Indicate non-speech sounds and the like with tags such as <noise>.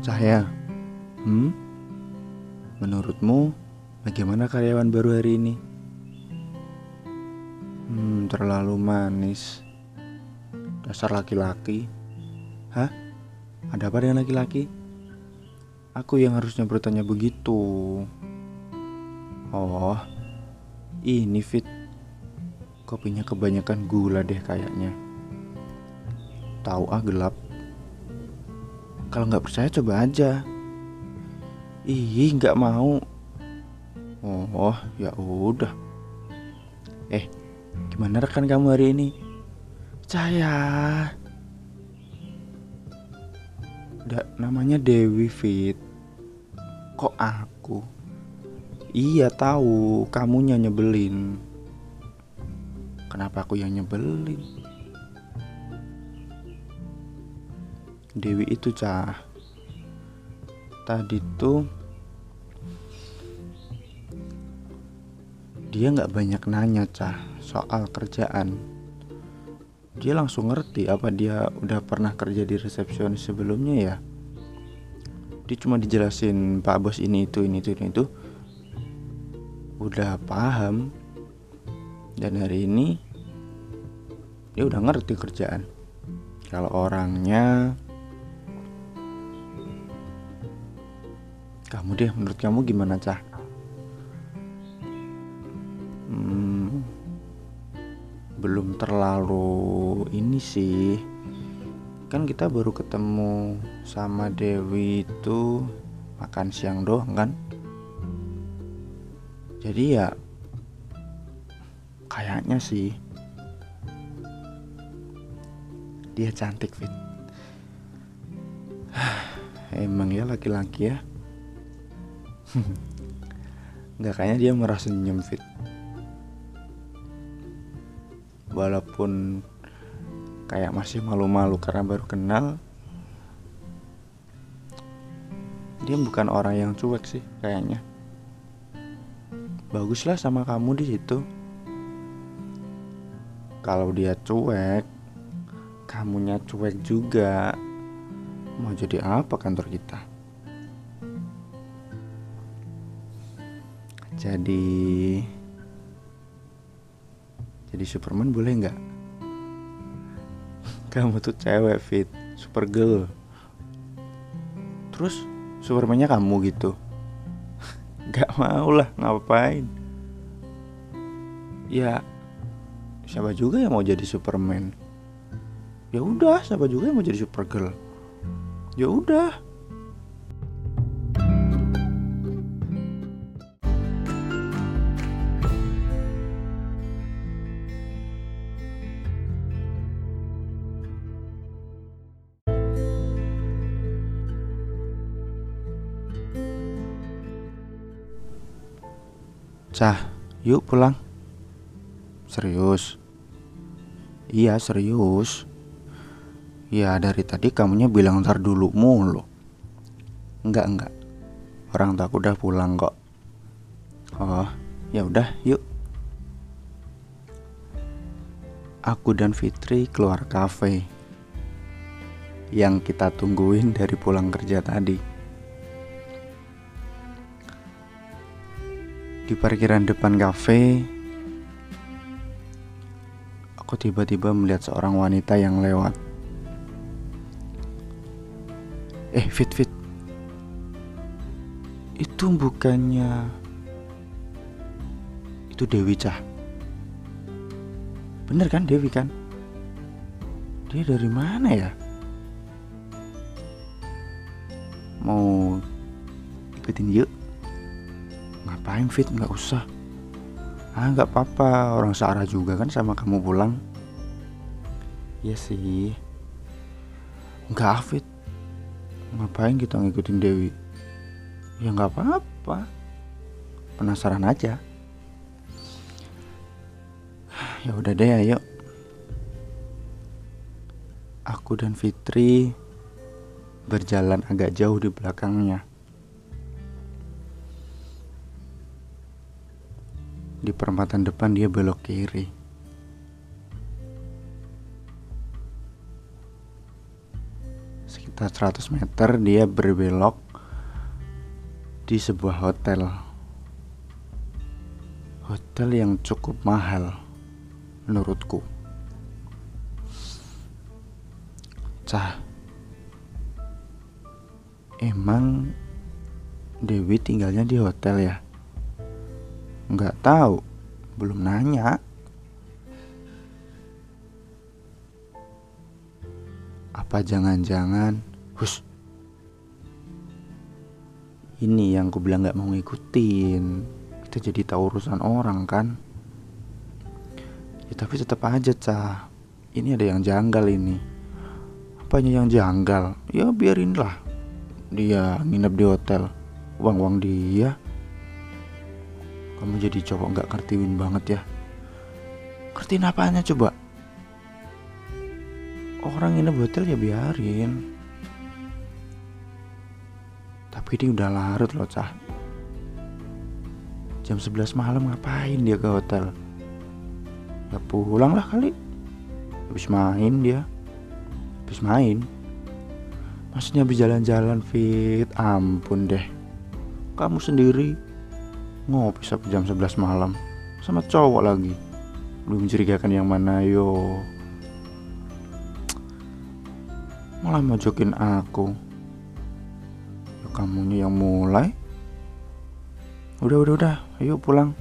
Cahaya, hmm? Menurutmu bagaimana karyawan baru hari ini? Hmm, terlalu manis. Dasar laki-laki. Hah? Ada apa dengan laki-laki? Aku yang harusnya bertanya begitu. Oh, ini Fit. Kopinya kebanyakan gula deh kayaknya. Tahu ah gelap. Kalau nggak percaya coba aja. Ih, nggak mau. Oh, ya udah. Eh, gimana rekan kamu hari ini? Cahaya. Da, namanya Dewi Fit. Kok aku? Iya tahu, kamunya nyebelin. Kenapa aku yang nyebelin? Dewi itu cah. Tadi tuh Dia nggak banyak nanya cah Soal kerjaan. Dia langsung ngerti apa dia udah pernah kerja di resepsionis sebelumnya ya. Dia cuma dijelasin pak bos ini itu ini itu ini itu. Udah paham. Dan hari ini Dia udah ngerti kerjaan. Kalau orangnya Kamu deh, menurut kamu gimana, Cah? Hmm, belum terlalu ini sih. Kan kita baru ketemu sama Dewi itu makan siang doang kan? Jadi ya kayaknya sih dia cantik fit. <sighs> Emang ya laki-laki ya. Nggak kayaknya dia merasa senyum fit. Walaupun kayak masih malu-malu karena baru kenal Dia bukan orang yang cuek sih kayaknya. Baguslah sama kamu di situ. Kalau dia cuek Kamunya cuek juga. Mau jadi apa kantor kita? Jadi jadi Superman boleh nggak? <laughs> Kamu tuh cewek fit. Supergirl. Terus Supermannya kamu gitu. <laughs> Nggak mau lah ngapain? Ya siapa juga yang mau jadi Superman? Ya udah siapa juga yang mau jadi Supergirl? Ya udah Cah, yuk pulang. Serius? Iya serius. Ya dari tadi kamunya bilang ntar dulu mulu. Enggak enggak. Orang tua aku udah pulang kok. Oh, ya udah yuk. Aku dan Fitri keluar kafe yang kita tungguin dari pulang kerja tadi. Di parkiran depan kafe, aku tiba-tiba melihat seorang wanita yang lewat. Eh, Fit Fit. Itu bukannya itu Dewi Cah. Bener kan Dewi kan? Dia dari mana ya? Mau ikutin yuk? Ngapain fit? Nggak usah. Ah nggak apa-apa. Orang searah juga kan sama kamu pulang. Ya sih. Nggak fit. Ngapain kita ngikutin Dewi? Ya nggak apa-apa. Penasaran aja. Ya udah deh ayo. Aku dan Fitri berjalan agak jauh di belakangnya Di perempatan depan dia belok kiri. sekitar 100 meter dia berbelok di sebuah hotel. Hotel yang cukup mahal menurutku. Cah. Emang Dewi tinggalnya di hotel ya nggak tahu. Belum nanya. Apa jangan-jangan Hus Ini yang ku bilang gak mau ngikutin. Kita jadi tahu urusan orang kan? Ya tapi tetap aja cah. Ini ada yang janggal ini. Apanya yang janggal? Ya biarin lah Dia nginep di hotel. Uang-uang dia Kamu jadi cowok gak ngertiin banget ya? Ngertiin apanya coba? Orang ini hotel ya biarin. Tapi ini udah larut loh cah. Jam 11 malam ngapain dia ke hotel? Ya pulang lah kali. Habis main dia. Habis main. Maksudnya habis jalan-jalan fit. Ampun deh. Kamu sendiri ngopi sampai jam 11 malam. Sama cowok lagi. Belum mencurigakan yang mana yo. Malah mojokin aku. Ya kamunya yang mulai. Udah udah udah. Ayo pulang